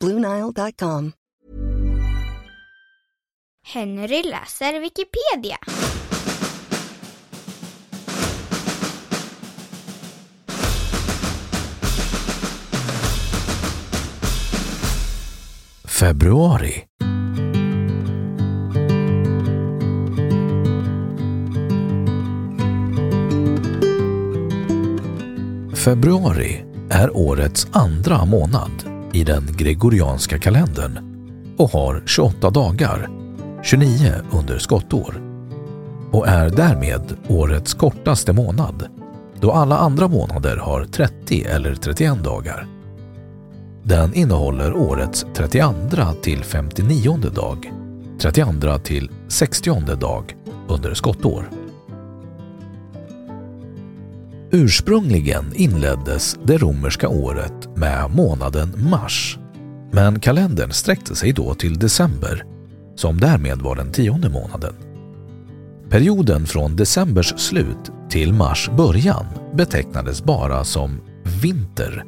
Bluenile.com. Henry läser Wikipedia. Februari Februari är årets andra månad i den gregorianska kalendern och har 28 dagar, 29 under skottår och är därmed årets kortaste månad då alla andra månader har 30 eller 31 dagar. Den innehåller årets 32 till 59 dag, 32 till 60 dag under skottår. Ursprungligen inleddes det romerska året med månaden mars, men kalendern sträckte sig då till december, som därmed var den tionde månaden. Perioden från decembers slut till mars början betecknades bara som vinter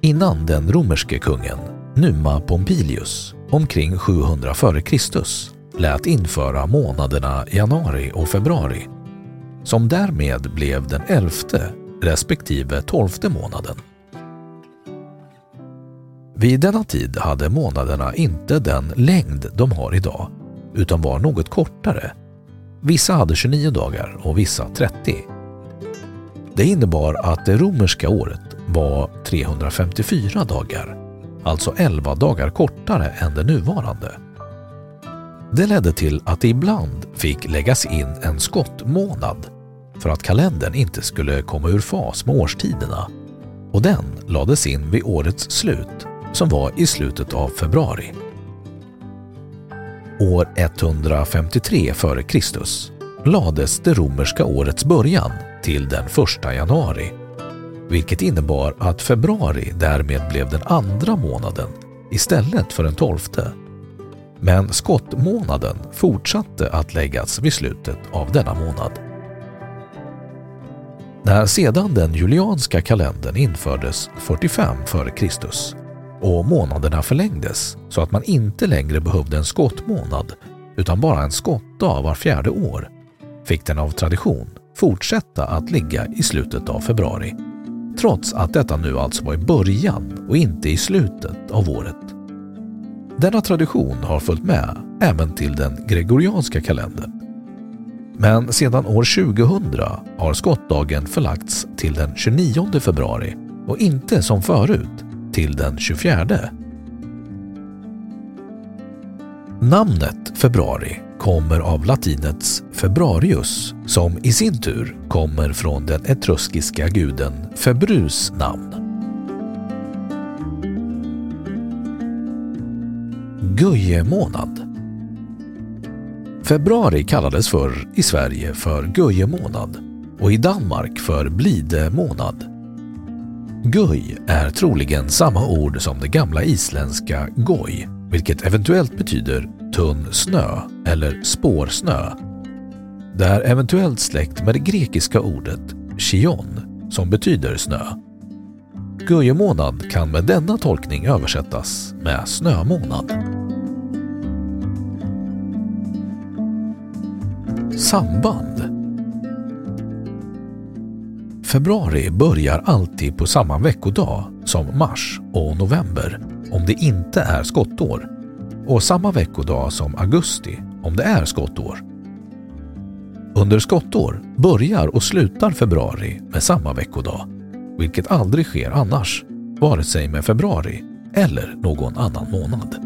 innan den romerske kungen Numa Pompilius omkring 700 f.Kr. lät införa månaderna januari och februari som därmed blev den elfte respektive tolfte månaden. Vid denna tid hade månaderna inte den längd de har idag utan var något kortare. Vissa hade 29 dagar och vissa 30. Det innebar att det romerska året var 354 dagar, alltså 11 dagar kortare än det nuvarande. Det ledde till att det ibland fick läggas in en skottmånad för att kalendern inte skulle komma ur fas med årstiderna och den lades in vid årets slut som var i slutet av februari. År 153 f.Kr. lades det romerska årets början till den 1 januari vilket innebar att februari därmed blev den andra månaden istället för den tolfte. Men skottmånaden fortsatte att läggas vid slutet av denna månad. När sedan den julianska kalendern infördes 45 f.Kr. och månaderna förlängdes så att man inte längre behövde en skottmånad utan bara en skottdag var fjärde år fick den av tradition fortsätta att ligga i slutet av februari trots att detta nu alltså var i början och inte i slutet av året. Denna tradition har följt med även till den gregorianska kalendern. Men sedan år 2000 har skottdagen förlagts till den 29 februari och inte som förut till den 24. Namnet februari kommer av latinets februarius som i sin tur kommer från den etruskiska guden Februs namn. Gujemånad Februari kallades förr i Sverige för Göjemånad och i Danmark för Blidemånad. Göj är troligen samma ord som det gamla isländska goj, vilket eventuellt betyder tunn snö eller spårsnö. Det är eventuellt släkt med det grekiska ordet chion som betyder snö. Gujemånad kan med denna tolkning översättas med snömånad. Samband Februari börjar alltid på samma veckodag som mars och november om det inte är skottår och samma veckodag som augusti om det är skottår. Under skottår börjar och slutar februari med samma veckodag, vilket aldrig sker annars, vare sig med februari eller någon annan månad.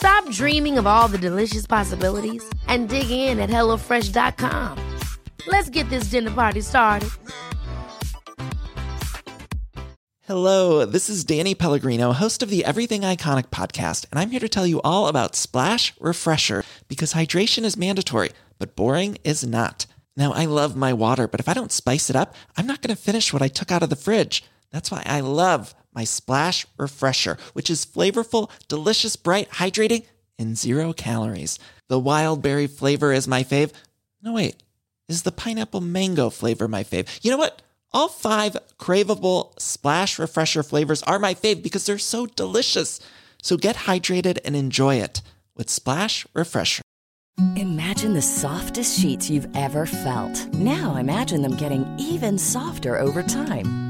Stop dreaming of all the delicious possibilities and dig in at HelloFresh.com. Let's get this dinner party started. Hello, this is Danny Pellegrino, host of the Everything Iconic podcast, and I'm here to tell you all about Splash Refresher because hydration is mandatory, but boring is not. Now, I love my water, but if I don't spice it up, I'm not going to finish what I took out of the fridge. That's why I love my Splash Refresher, which is flavorful, delicious, bright, hydrating, and zero calories. The wild berry flavor is my fave. No, wait, is the pineapple mango flavor my fave? You know what? All five craveable Splash Refresher flavors are my fave because they're so delicious. So get hydrated and enjoy it with Splash Refresher. Imagine the softest sheets you've ever felt. Now imagine them getting even softer over time.